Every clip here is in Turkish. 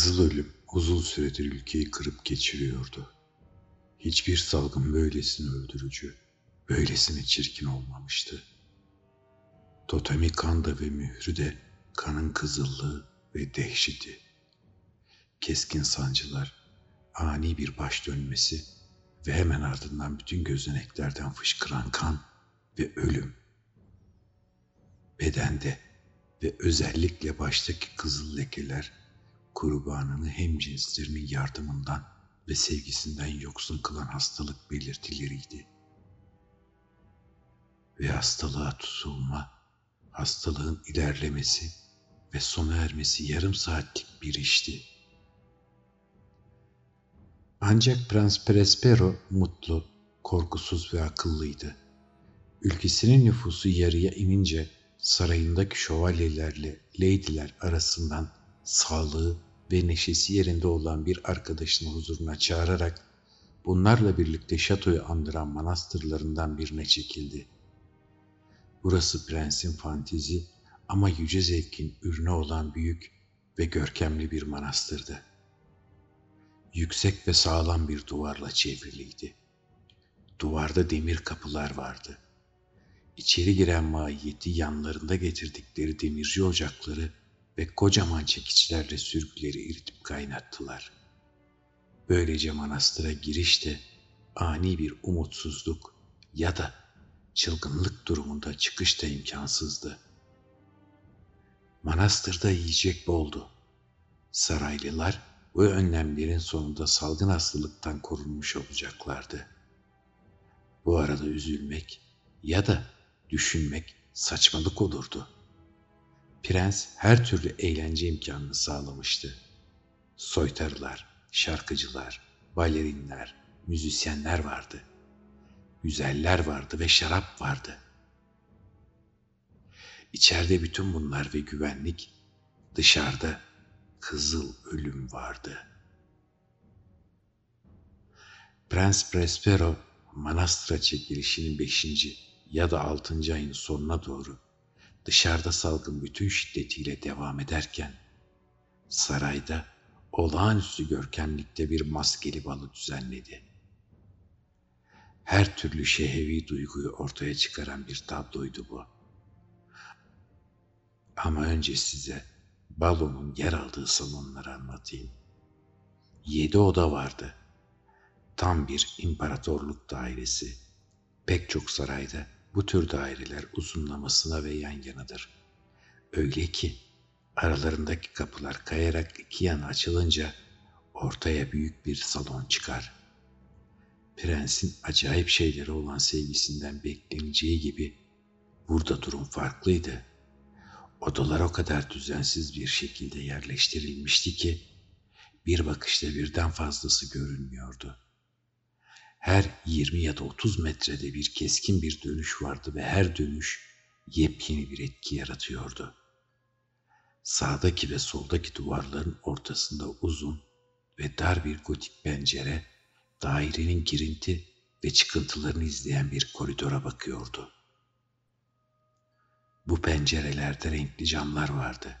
Kızıl ölüm uzun süredir ülkeyi kırıp geçiriyordu. Hiçbir salgın böylesine öldürücü, böylesine çirkin olmamıştı. Totemi kanda ve mührü de kanın kızıllığı ve dehşeti. Keskin sancılar, ani bir baş dönmesi ve hemen ardından bütün gözeneklerden fışkıran kan ve ölüm. Bedende ve özellikle baştaki kızıl lekeler kurbanını hem cinslerinin yardımından ve sevgisinden yoksun kılan hastalık belirtileriydi. Ve hastalığa tutulma, hastalığın ilerlemesi ve sona ermesi yarım saatlik bir işti. Ancak Prens Prespero mutlu, korkusuz ve akıllıydı. Ülkesinin nüfusu yarıya inince sarayındaki şövalyelerle leydiler arasından sağlığı ve neşesi yerinde olan bir arkadaşını huzuruna çağırarak bunlarla birlikte şatoyu andıran manastırlarından birine çekildi. Burası prensin fantizi ama yüce zevkin ürünü olan büyük ve görkemli bir manastırdı. Yüksek ve sağlam bir duvarla çevriliydi. Duvarda demir kapılar vardı. İçeri giren mahiyeti yanlarında getirdikleri demirci ocakları ve kocaman çekiçlerle sürgüleri eritip kaynattılar. Böylece manastıra girişte ani bir umutsuzluk ya da çılgınlık durumunda çıkış da imkansızdı. Manastırda yiyecek boldu. Saraylılar bu önlemlerin sonunda salgın hastalıktan korunmuş olacaklardı. Bu arada üzülmek ya da düşünmek saçmalık olurdu. Prens her türlü eğlence imkanını sağlamıştı. Soytarılar, şarkıcılar, balerinler, müzisyenler vardı. Güzeller vardı ve şarap vardı. İçeride bütün bunlar ve güvenlik, dışarıda kızıl ölüm vardı. Prens Prespero manastıra çekilişinin beşinci ya da altıncı ayın sonuna doğru dışarıda salgın bütün şiddetiyle devam ederken sarayda olağanüstü görkemlikte bir maskeli balı düzenledi. Her türlü şehevi duyguyu ortaya çıkaran bir tabloydu bu. Ama önce size balonun yer aldığı salonları anlatayım. Yedi oda vardı. Tam bir imparatorluk dairesi. Pek çok sarayda bu tür daireler uzunlamasına ve yan yanadır. Öyle ki aralarındaki kapılar kayarak iki yana açılınca ortaya büyük bir salon çıkar. Prensin acayip şeylere olan sevgisinden bekleneceği gibi burada durum farklıydı. Odalar o kadar düzensiz bir şekilde yerleştirilmişti ki bir bakışta birden fazlası görünmüyordu. Her 20 ya da 30 metrede bir keskin bir dönüş vardı ve her dönüş yepyeni bir etki yaratıyordu. Sağdaki ve soldaki duvarların ortasında uzun ve dar bir gotik pencere dairenin girinti ve çıkıntılarını izleyen bir koridora bakıyordu. Bu pencerelerde renkli camlar vardı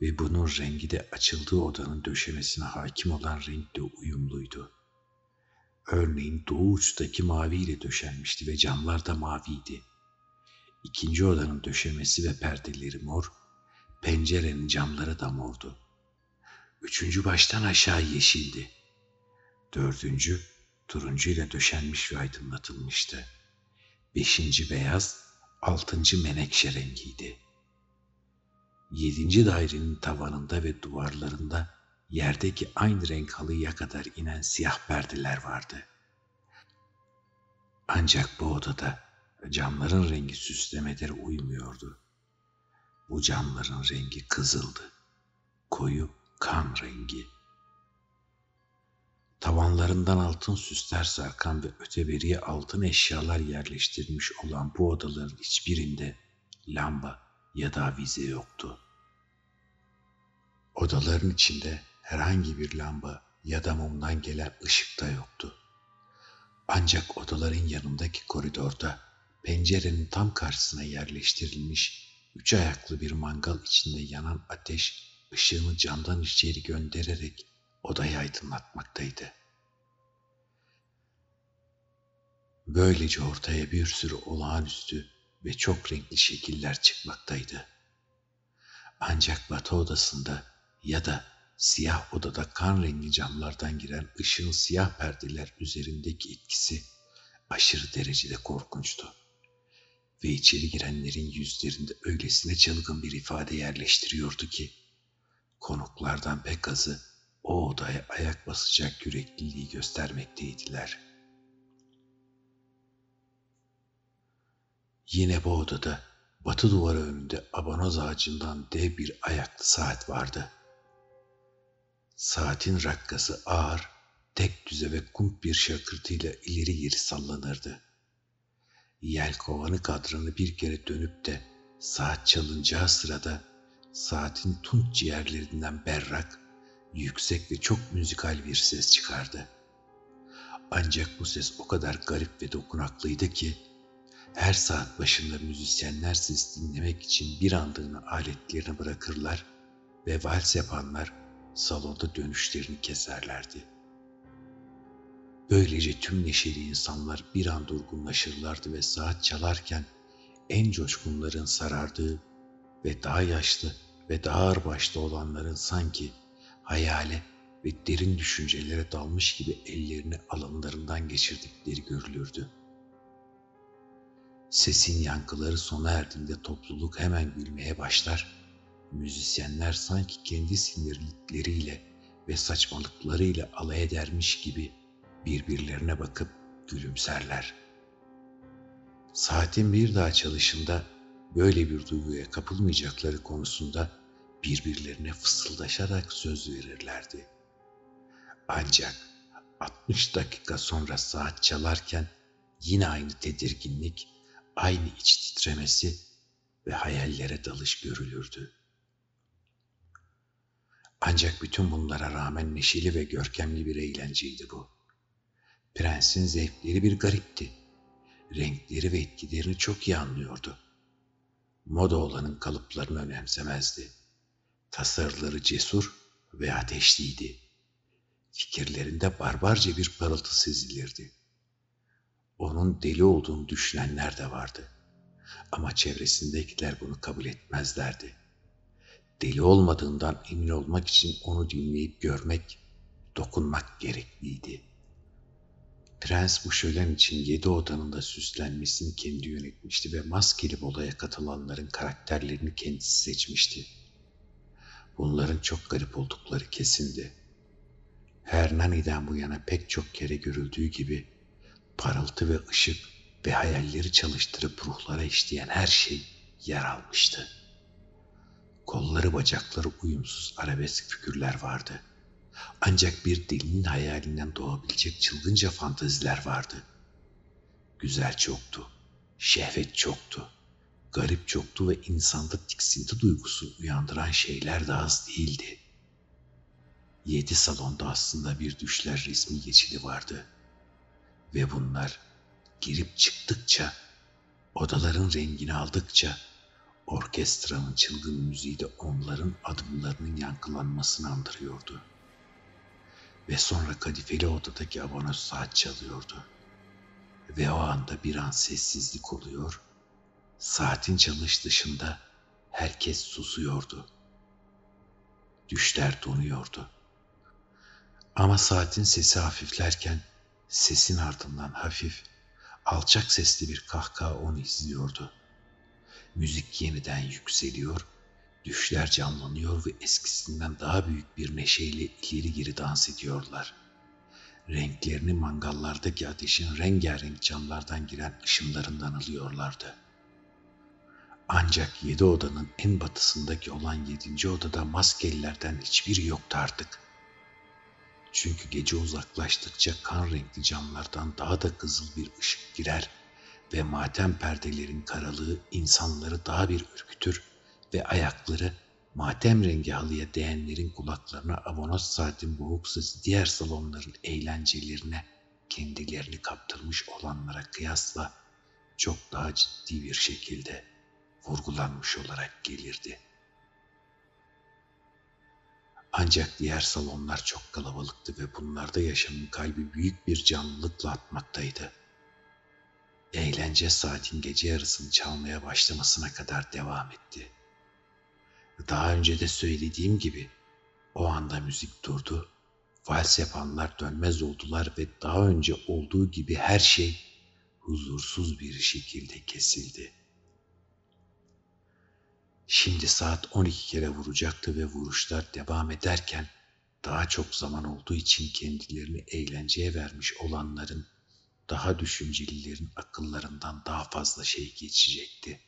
ve bunun rengi de açıldığı odanın döşemesine hakim olan renkle uyumluydu. Örneğin doğu uçtaki maviyle döşenmişti ve camlar da maviydi. İkinci odanın döşemesi ve perdeleri mor, pencerenin camları da mordu. Üçüncü baştan aşağı yeşildi. Dördüncü turuncu ile döşenmiş ve aydınlatılmıştı. Beşinci beyaz, altıncı menekşe rengiydi. Yedinci dairenin tavanında ve duvarlarında yerdeki aynı renk halıya kadar inen siyah perdeler vardı. Ancak bu odada camların rengi süslemelere uymuyordu. Bu camların rengi kızıldı. Koyu kan rengi. Tavanlarından altın süsler sarkan ve öteberiye altın eşyalar yerleştirilmiş olan bu odaların hiçbirinde lamba ya da avize yoktu. Odaların içinde herhangi bir lamba ya da mumdan gelen ışık da yoktu. Ancak odaların yanındaki koridorda pencerenin tam karşısına yerleştirilmiş üç ayaklı bir mangal içinde yanan ateş ışığını camdan içeri göndererek odayı aydınlatmaktaydı. Böylece ortaya bir sürü olağanüstü ve çok renkli şekiller çıkmaktaydı. Ancak batı odasında ya da siyah odada kan rengi camlardan giren ışığın siyah perdeler üzerindeki etkisi aşırı derecede korkunçtu. Ve içeri girenlerin yüzlerinde öylesine çılgın bir ifade yerleştiriyordu ki, konuklardan pek azı o odaya ayak basacak yürekliliği göstermekteydiler. Yine bu odada batı duvarı önünde abanoz ağacından dev bir ayaklı saat vardı. Saatin rakkası ağır, tek düze ve kump bir şakırtıyla ileri geri sallanırdı. Yelkovanı kadranı bir kere dönüp de saat çalınacağı sırada saatin tunç ciğerlerinden berrak, yüksek ve çok müzikal bir ses çıkardı. Ancak bu ses o kadar garip ve dokunaklıydı ki her saat başında müzisyenler ses dinlemek için bir andığını aletlerini bırakırlar ve vals yapanlar salonda dönüşlerini keserlerdi. Böylece tüm neşeli insanlar bir an durgunlaşırlardı ve saat çalarken en coşkunların sarardığı ve daha yaşlı ve daha ağırbaşlı olanların sanki hayale ve derin düşüncelere dalmış gibi ellerini alınlarından geçirdikleri görülürdü. Sesin yankıları sona erdiğinde topluluk hemen gülmeye başlar. Müzisyenler sanki kendi sinirlikleriyle ve saçmalıklarıyla alay edermiş gibi birbirlerine bakıp gülümserler. Saatin bir daha çalışında böyle bir duyguya kapılmayacakları konusunda birbirlerine fısıldaşarak söz verirlerdi. Ancak 60 dakika sonra saat çalarken yine aynı tedirginlik, aynı iç titremesi ve hayallere dalış görülürdü. Ancak bütün bunlara rağmen neşeli ve görkemli bir eğlenceydi bu. Prensin zevkleri bir garipti. Renkleri ve etkilerini çok iyi anlıyordu. Moda olanın kalıplarını önemsemezdi. Tasarıları cesur ve ateşliydi. Fikirlerinde barbarca bir parıltı sezilirdi. Onun deli olduğunu düşünenler de vardı. Ama çevresindekiler bunu kabul etmezlerdi. Deli olmadığından emin olmak için onu dinleyip görmek, dokunmak gerekliydi.'' Prens bu şölen için yedi odanın da süslenmesini kendi yönetmişti ve maskeli bolaya katılanların karakterlerini kendisi seçmişti. Bunların çok garip oldukları kesindi. Hernani'den bu yana pek çok kere görüldüğü gibi parıltı ve ışık ve hayalleri çalıştırıp ruhlara işleyen her şey yer almıştı. Kolları bacakları uyumsuz arabesk figürler vardı.'' Ancak bir delinin hayalinden doğabilecek çılgınca fantaziler vardı. Güzel çoktu, şehvet çoktu, garip çoktu ve insanda tiksinti duygusu uyandıran şeyler de az değildi. Yedi salonda aslında bir düşler resmi geçidi vardı. Ve bunlar girip çıktıkça, odaların rengini aldıkça, orkestranın çılgın müziği de onların adımlarının yankılanmasını andırıyordu.'' Ve sonra kadifeli odadaki abonos saat çalıyordu. Ve o anda bir an sessizlik oluyor. Saatin çalış dışında herkes susuyordu. Düşler donuyordu. Ama saatin sesi hafiflerken sesin ardından hafif, alçak sesli bir kahkaha onu izliyordu. Müzik yeniden yükseliyor Düşler canlanıyor ve eskisinden daha büyük bir neşeyle ileri geri dans ediyorlar. Renklerini mangallardaki ateşin rengarenk camlardan giren ışınlarından alıyorlardı. Ancak yedi odanın en batısındaki olan yedinci odada maskelilerden hiçbiri yoktu artık. Çünkü gece uzaklaştıkça kan renkli camlardan daha da kızıl bir ışık girer ve matem perdelerin karalığı insanları daha bir ürkütür ve ayakları matem rengi halıya değenlerin kulaklarına abonos saatin boğuk sesi diğer salonların eğlencelerine kendilerini kaptırmış olanlara kıyasla çok daha ciddi bir şekilde vurgulanmış olarak gelirdi. Ancak diğer salonlar çok kalabalıktı ve bunlarda yaşamın kalbi büyük bir canlılıkla atmaktaydı. Eğlence saatin gece yarısını çalmaya başlamasına kadar devam etti. Daha önce de söylediğim gibi o anda müzik durdu, vals yapanlar dönmez oldular ve daha önce olduğu gibi her şey huzursuz bir şekilde kesildi. Şimdi saat 12 kere vuracaktı ve vuruşlar devam ederken daha çok zaman olduğu için kendilerini eğlenceye vermiş olanların, daha düşüncelilerin akıllarından daha fazla şey geçecekti.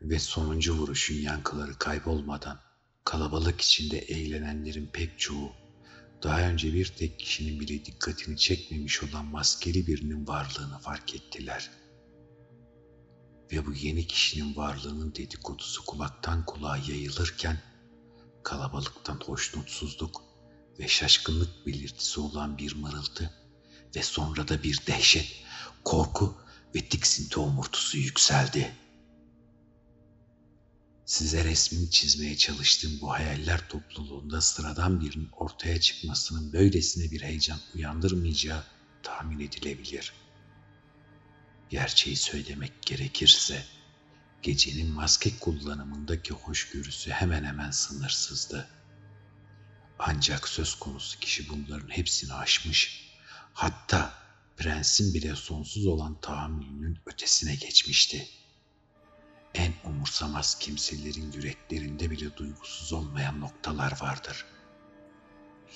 Ve sonuncu vuruşun yankıları kaybolmadan kalabalık içinde eğlenenlerin pek çoğu daha önce bir tek kişinin bile dikkatini çekmemiş olan maskeli birinin varlığını fark ettiler. Ve bu yeni kişinin varlığının dedikodusu kulaktan kulağa yayılırken kalabalıktan hoşnutsuzluk ve şaşkınlık belirtisi olan bir mırıltı ve sonra da bir dehşet, korku ve tiksinti omurtusu yükseldi. Size resmini çizmeye çalıştığım bu hayaller topluluğunda sıradan birinin ortaya çıkmasının böylesine bir heyecan uyandırmayacağı tahmin edilebilir. Gerçeği söylemek gerekirse, gecenin maske kullanımındaki hoşgörüsü hemen hemen sınırsızdı. Ancak söz konusu kişi bunların hepsini aşmış, hatta prensin bile sonsuz olan tahammülünün ötesine geçmişti.'' en umursamaz kimselerin yüreklerinde bile duygusuz olmayan noktalar vardır.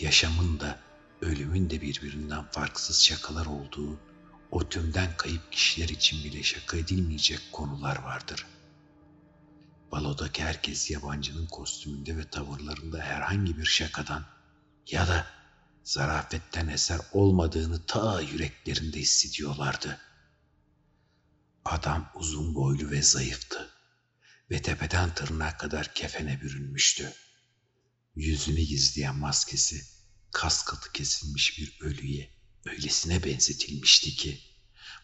Yaşamın da ölümün de birbirinden farksız şakalar olduğu, o tümden kayıp kişiler için bile şaka edilmeyecek konular vardır. Balodaki herkes yabancının kostümünde ve tavırlarında herhangi bir şakadan ya da zarafetten eser olmadığını ta yüreklerinde hissediyorlardı.'' Adam uzun boylu ve zayıftı ve tepeden tırnağa kadar kefene bürünmüştü. Yüzünü gizleyen maskesi kas katı kesilmiş bir ölüye öylesine benzetilmişti ki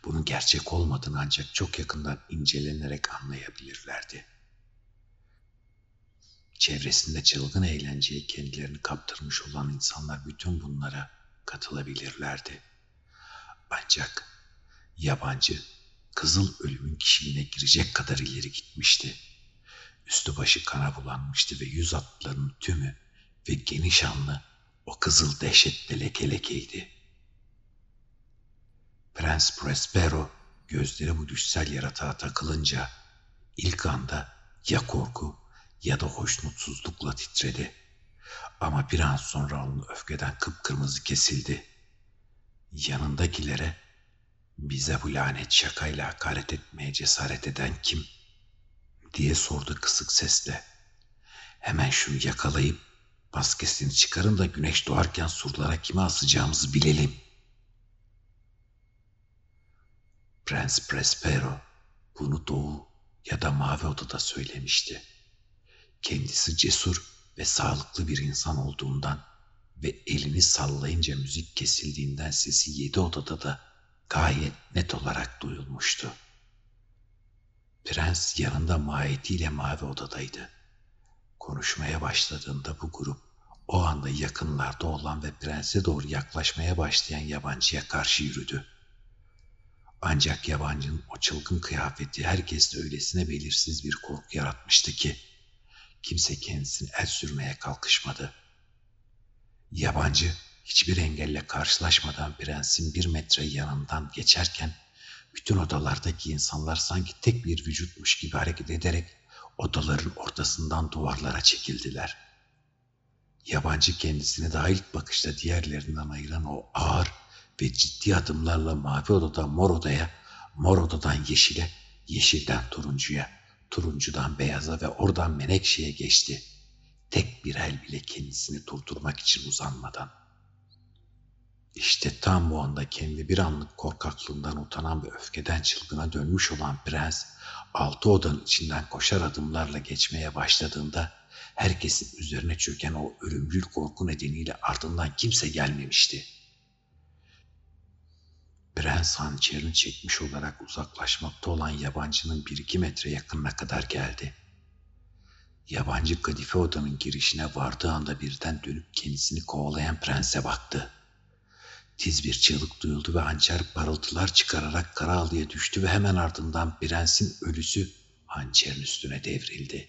bunun gerçek olmadığını ancak çok yakından incelenerek anlayabilirlerdi. Çevresinde çılgın eğlenceye kendilerini kaptırmış olan insanlar bütün bunlara katılabilirlerdi. Ancak yabancı kızıl ölümün kişiliğine girecek kadar ileri gitmişti. Üstü başı kana bulanmıştı ve yüz atlarının tümü ve geniş anlı o kızıl dehşetle leke lekeydi. Prens Prospero gözleri bu düşsel yaratığa takılınca ilk anda ya korku ya da hoşnutsuzlukla titredi. Ama bir an sonra onun öfkeden kıpkırmızı kesildi. Yanındakilere bize bu lanet şakayla hakaret etmeye cesaret eden kim? diye sordu kısık sesle. Hemen şunu yakalayıp maskesini çıkarın da güneş doğarken surlara kime asacağımızı bilelim. Prens Prespero bunu doğu ya da mavi odada söylemişti. Kendisi cesur ve sağlıklı bir insan olduğundan ve elini sallayınca müzik kesildiğinden sesi yedi odada da gayet net olarak duyulmuştu. Prens yanında mahiyetiyle mavi odadaydı. Konuşmaya başladığında bu grup o anda yakınlarda olan ve prense doğru yaklaşmaya başlayan yabancıya karşı yürüdü. Ancak yabancının o çılgın kıyafeti herkeste öylesine belirsiz bir korku yaratmıştı ki kimse kendisini el sürmeye kalkışmadı. Yabancı hiçbir engelle karşılaşmadan prensin bir metre yanından geçerken bütün odalardaki insanlar sanki tek bir vücutmuş gibi hareket ederek odaların ortasından duvarlara çekildiler. Yabancı kendisini daha ilk bakışta diğerlerinden ayıran o ağır ve ciddi adımlarla mavi odadan mor odaya, mor odadan yeşile, yeşilden turuncuya, turuncudan beyaza ve oradan menekşeye geçti. Tek bir el bile kendisini durdurmak için uzanmadan. İşte tam bu anda kendi bir anlık korkaklığından utanan ve öfkeden çılgına dönmüş olan prens, altı odanın içinden koşar adımlarla geçmeye başladığında herkesin üzerine çöken o ölümcül korku nedeniyle ardından kimse gelmemişti. Prens hançerini çekmiş olarak uzaklaşmakta olan yabancının bir iki metre yakınına kadar geldi. Yabancı kadife odanın girişine vardığı anda birden dönüp kendisini kovalayan prense baktı. Tiz bir çığlık duyuldu ve hançer parıltılar çıkararak kara halıya düştü ve hemen ardından prensin ölüsü hançerin üstüne devrildi.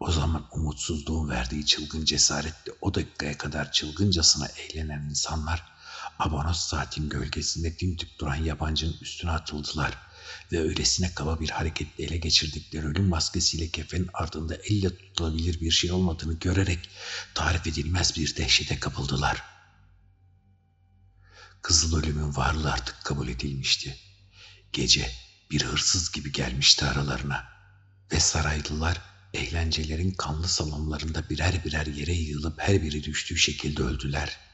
O zaman umutsuzluğun verdiği çılgın cesaretle o dakikaya kadar çılgıncasına eğlenen insanlar abonos saatin gölgesinde dimdik duran yabancının üstüne atıldılar ve öylesine kaba bir hareketle ele geçirdikleri ölüm maskesiyle kefenin ardında elle tutulabilir bir şey olmadığını görerek tarif edilmez bir dehşete kapıldılar. Kızıl ölümün varlığı artık kabul edilmişti. Gece bir hırsız gibi gelmişti aralarına ve saraylılar eğlencelerin kanlı salonlarında birer birer yere yığılıp her biri düştüğü şekilde öldüler.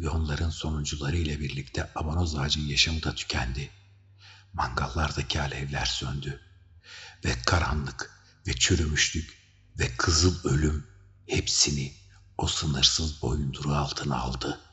Ve onların sonuncuları ile birlikte abanoz ağacın yaşamı da tükendi. Mangallardaki alevler söndü. Ve karanlık ve çürümüşlük ve kızıl ölüm hepsini o sınırsız boyunduruğu altına aldı.''